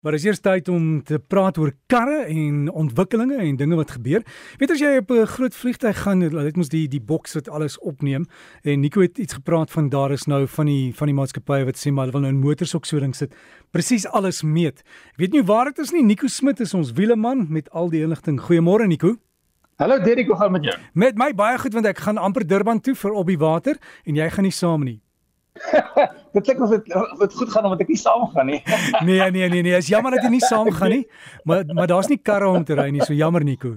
Maar is eers tyd om te praat oor karre en ontwikkelinge en dinge wat gebeur. Weet as jy op 'n groot vliegtyg gaan, dit moet die die boks wat alles opneem en Nico het iets gepraat van daar is nou van die van die maatskappye wat sê maar hulle wil nou in motors ook so ding sit. Presies alles meet. Weet nie waar dit is nie. Nico Smit is ons wieleman met al die inligting. Goeiemôre Nico. Hallo Derek, hoe gaan dit met jou? Met my baie goed want ek gaan amper Durban toe vir op die water en jy gaan nie saam nie. dit klink of dit dit goed gaan omdat ek nie saam gaan nie. nee, nee, nee, nee, is jammer dat jy nie saam gaan nie. Maar maar daar's nie karre om te ry nie, so jammer Nico.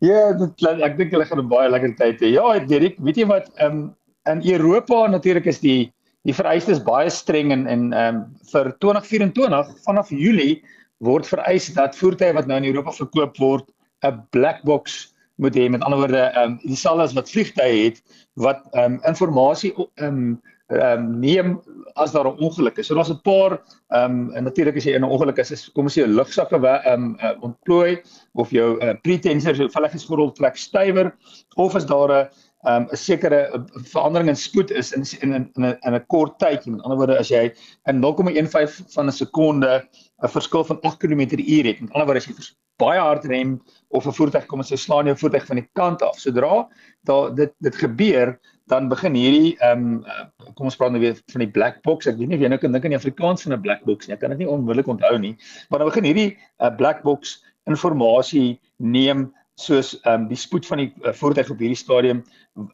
Ja, dit ek dink hulle gaan 'n baie lekker tyd hê. Ja, Dirk, weet jy wat, ehm um, in Europa natuurlik is die die vereistes baie streng en en ehm um, vir 2024 vanaf Julie word vereis dat voertuie wat nou in Europa verkoop word 'n black box moet hê. Met ander woorde, ehm um, dieselfde as wat vliegtye het wat ehm um, inligting ehm um, ehm um, neem as daar 'n ongeluk is. So daar's 'n paar ehm um, natuurlik as jy in 'n ongeluk is, is kom ons sê 'n lugsakke ehm um, uh, ontplooi of jou uh, pretensor so veiligheidsgordel trek stywer of as daar 'n ehm um, 'n sekere verandering in spoed is in in in 'n in 'n kort tydjie. Met ander woorde as jy in 0,15 van 'n sekonde 'n verskil van 8 km/h het. Met ander woorde as jy baie hard rem of 'n voertuig kom en sy slaan jou voertuig van die kant af. Sodra daar dit dit gebeur, dan begin hierdie ehm um, kom ons praat nou weer van die black box. Ek weet nie of jy nou kan dink aan die Afrikaans van 'n black box nie. Ek kan dit nie onmiddellik onthou nie. Maar dan begin hierdie uh, black box inligting neem soos ehm um, die spoed van die uh, voertuig op hierdie stadium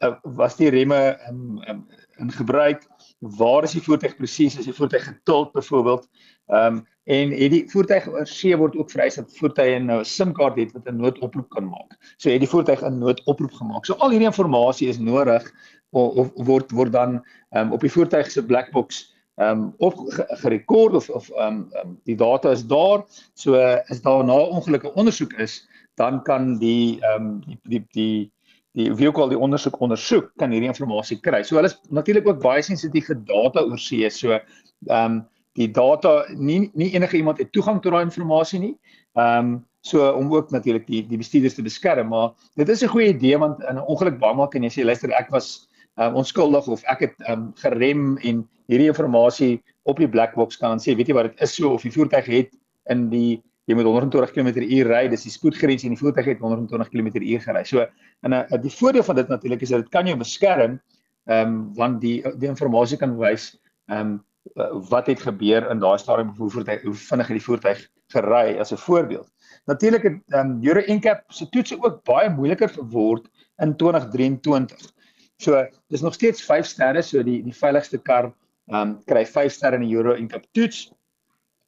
uh, was die remme um, um, in gebruik waar is die voertuig presies as die voertuig getild byvoorbeeld ehm um, en hierdie voertuig oor see word ook vereis dat voertuie nou 'n SIM-kaart het wat 'n noodoproep kan maak. So het die voertuig 'n noodoproep gemaak. So al hierdie inligting is nodig of, word word dan um, op die voertuig se black box ehm um, of gerekord of of ehm um, um, die data is daar. So as daar na ongelukke ondersoek is, dan kan die ehm um, die die die die vehicle die ondersoek ondersoek kan hierdie inligting kry. So hulle is natuurlik ook baie sensitief vir data oor see. So ehm um, die data nie nie enige iemand het toegang tot daai inligting nie. Ehm um, so om ook natuurlik die die bestuurders te beskerm, maar dit is 'n goeie idee want in 'n ongeluk baie maak en jy sê luister ek was um, onskuldig of ek het um, gerem en hierdie inligting op die black box kan sê weet jy wat dit is so of die voertuig het in die jy moet 120 km/h ry dis die spoedgrens en die voertuig het 120 km/h gery. So en uh, die voordeel van dit natuurlik is dat dit kan jou beskerm ehm um, want die die inligting kan wys ehm um, wat het gebeur in daai stadium hoe voertuig hoe vinnig het die voertuig gery as 'n voorbeeld. Natuurlik het ehm um, Euro NCAP se toetse ook baie moeiliker geword in 2023 So dis nog steeds 5 sterre, so die die veiligste kar ehm um, kry 5 sterre in die Euro NCAP toets.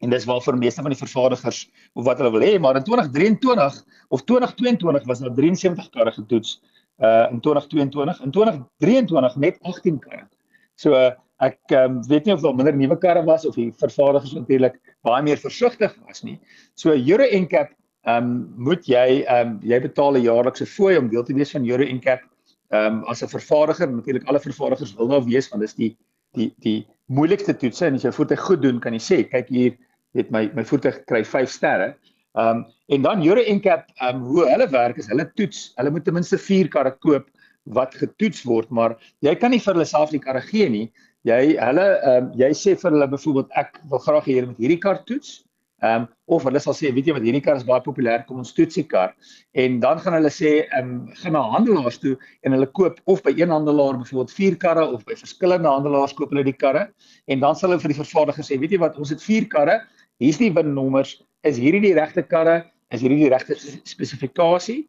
En dis waar vir meeste van die vervaardigers of wat hulle wil hê, maar in 2023 of 2022 was daar 73 karre getoets uh in 2022 in 2023 net 18 karre. So uh, ek um, weet nie of daar minder nuwe karre was of die vervaardigers natuurlik baie meer versigtig was nie. So Euro NCAP ehm um, moet jy ehm um, jy betaal 'n jaarlikse fooi om deel te wees van Euro NCAP ehm um, as 'n vervaardiger natuurlik alle vervaardigers wil nou weet want dis die die die moeilikste toetse en as jy voertuig goed doen kan jy sê kyk hier het my my voertuig kry 5 sterre. Ehm um, en dan Euro NCAP ehm um, hoe hulle werk is hulle toets hulle moet ten minste 4 karre koop wat getoets word maar jy kan nie vir hulle self die karre gee nie. Jy hulle ehm um, jy sê vir hulle byvoorbeeld ek wil graag hier met hierdie kar toets. Ehm um, of hulle sal sê weet jy wat hierdie kar is baie populêr kom ons toetsie kar. En dan gaan hulle sê ehm um, gaan na handelaars toe en hulle koop of by een handelaar byvoorbeeld vier karre of by verskillende handelaars koop hulle die karre. En dan sal hulle vir die vervaardiger sê weet jy wat ons het vier karre hier's die winnommers is hierdie die regte karre is hierdie die regte spesifikasie?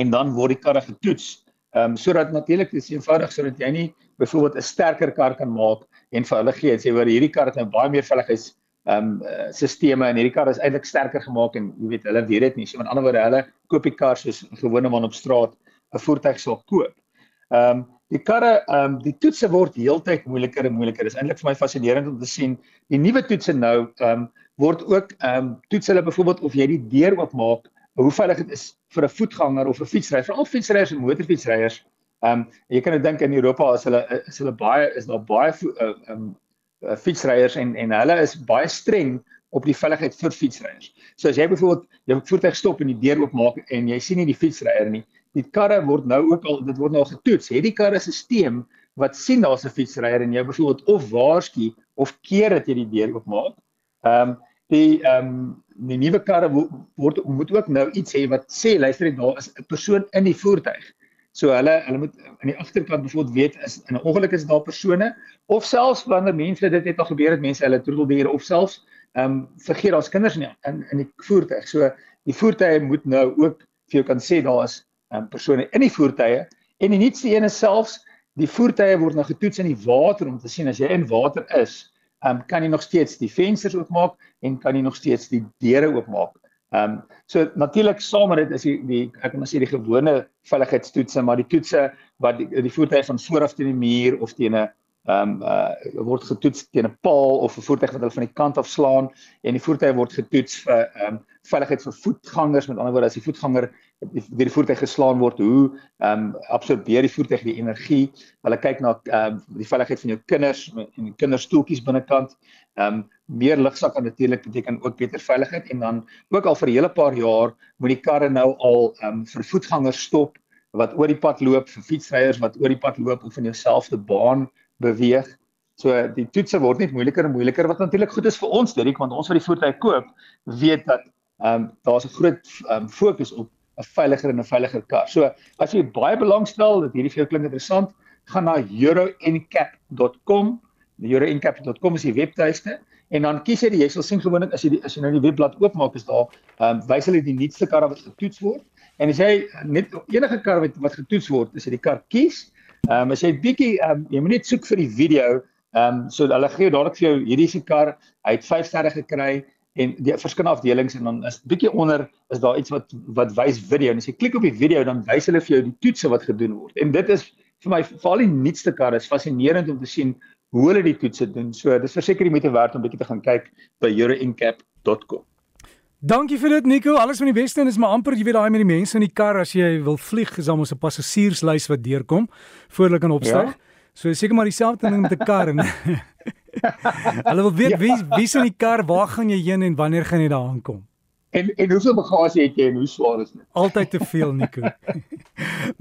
En dan word die karre getoets. Ehm um, sodat natuurlik dis eenvoudig sodat jy nie byvoorbeeld 'n sterker kar kan maak en vir hulle gee en sê hoor hierdie kar het nou baie meer veiligheids ehm um, sisteme en hierdie kar is eintlik sterker gemaak en jy weet hulle weet dit nie. So met ander woorde, hulle koop die kar soos 'n gewone man op straat 'n voertuig sal koop. Ehm um, die karre ehm um, die toetse word heeltyd moeiliker en moeiliker. Dit is eintlik vir my fascinerend om te sien die nuwe toetse nou ehm um, word ook ehm um, toets hulle byvoorbeeld of jy die deur oopmaak, hoe veilig dit is vir 'n voetganger of 'n fietsryer, veral fietsryers en motorfietsryers. Ehm um, jy kan dink in Europa as hulle is hulle baie is daar baie ehm um, uh, fietsryers en en hulle is baie streng op die veiligheid vir fietsryers. So as jy byvoorbeeld jou voertuig stop en die deur oopmaak en jy sien nie die fietsryer nie, die karre word nou ook al dit word nou al getoets. Het die karre 'n stelsel wat sien daar's 'n fietsryer en jy byvoorbeeld of waarsku of keer dat jy die deur oopmaak. Ehm um, die ehm um, die nuwe karre word moet ook nou iets hê wat sê luister jy daar is 'n persoon in die voertuig. So hulle hulle moet aan die agterkant bijvoorbeeld weet is in 'n ongeluk is daar persone of selfs wanneer mense dit het al gebeur het mense hulle troeteldiere of selfs ehm um, vergeet daar's kinders in in in die voertuig. So die voertuie moet nou ook vir jou kan sê daar is ehm um, persone in die voertuie en die nuutste een is selfs die voertuie word nou getoets in die water om te sien as jy in water is um, kan jy nog steeds die vensters oopmaak en kan jy nog steeds die deure oopmaak. Ehm um, so natuurlik saam met dit is die, die ek kan maar sê die gewone veiligheidstoetse, maar die toetse wat die, die voertuig van vooraf teen die muur of teen 'n ehm um, uh word getoets teen 'n paal of 'n voertuig wat hulle van die kant af slaan en die voertuig word getoets vir ehm um, veiligheid vir voetgangers. Met ander woorde as die voetganger deur die voertuig geslaan word hoe ehm um, absorbeer die voertuig die energie hulle kyk na ehm um, die veiligheid van jou kinders en die kinderstoeltjies binnekant ehm um, meer lugsakke natuurlik beteken ook beter veiligheid en dan ook al vir 'n hele paar jaar moet die karre nou al ehm um, vir voetgangers stop wat oor die pad loop vir fietsryers wat oor die pad loop of in jouselfde baan beweeg. So die toetse word net moeiliker en moeiliker wat natuurlik goed is vir ons Dirk want ons wat die voertuig koop weet dat ehm um, daar's 'n groot ehm um, fokus op 'n veiliger en 'n veiliger kar. So as jy baie belangstel dat hierdie vir jou klink interessant, gaan na euroncap.com. euroncap.com is die webtuiste en dan kies jy die jy sal sien gewoonlik as jy die, as jy nou die webblad oopmaak is daar ehm um, wys hulle die nuutste karre wat getoets word en as jy net enige kar wat wat getoets word, as jy die kar kies, Ehm um, as jy bietjie ehm um, jy moet net soek vir die video. Ehm um, so hulle gee dadelik vir jou hierdie se kar, hy het 5 sterre gekry en die verskillende afdelings en dan is bietjie onder is daar iets wat wat wys video en as jy klik op die video dan wys hulle vir jou die toetse wat gedoen word. En dit is vir my veral die nuutste karre is fascinerend om te sien hoe hulle die toetse doen. So dis verseker jy moet te werd om bietjie te gaan kyk by eurooincap.com. Dankie vir dit Nico. Alles van die beste en is maar amper jy weet daai met die mense in die kar as jy wil vlieg, is almal 'n passasierslys wat deurkom voor hulle kan opstyg. Ja? So seker maar dieselfde ding met 'n kar en Hulle wil weet ja. wie wie's in die kar, waar gaan jy heen en wanneer gaan jy daar aankom? En en hoeveel bagasie het jy en hoe swaar is dit? Altyd te veel Nico.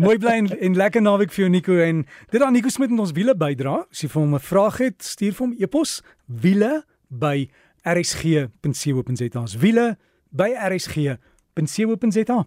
Mooi bly en, en lekker naweek vir jou Nico en dit aan Nico Smit met ons wiele bydra. As jy vir hom 'n vraag het, stuur vir hom e-pos wiele by rsg.co.za. Wiele by rsg.co.za.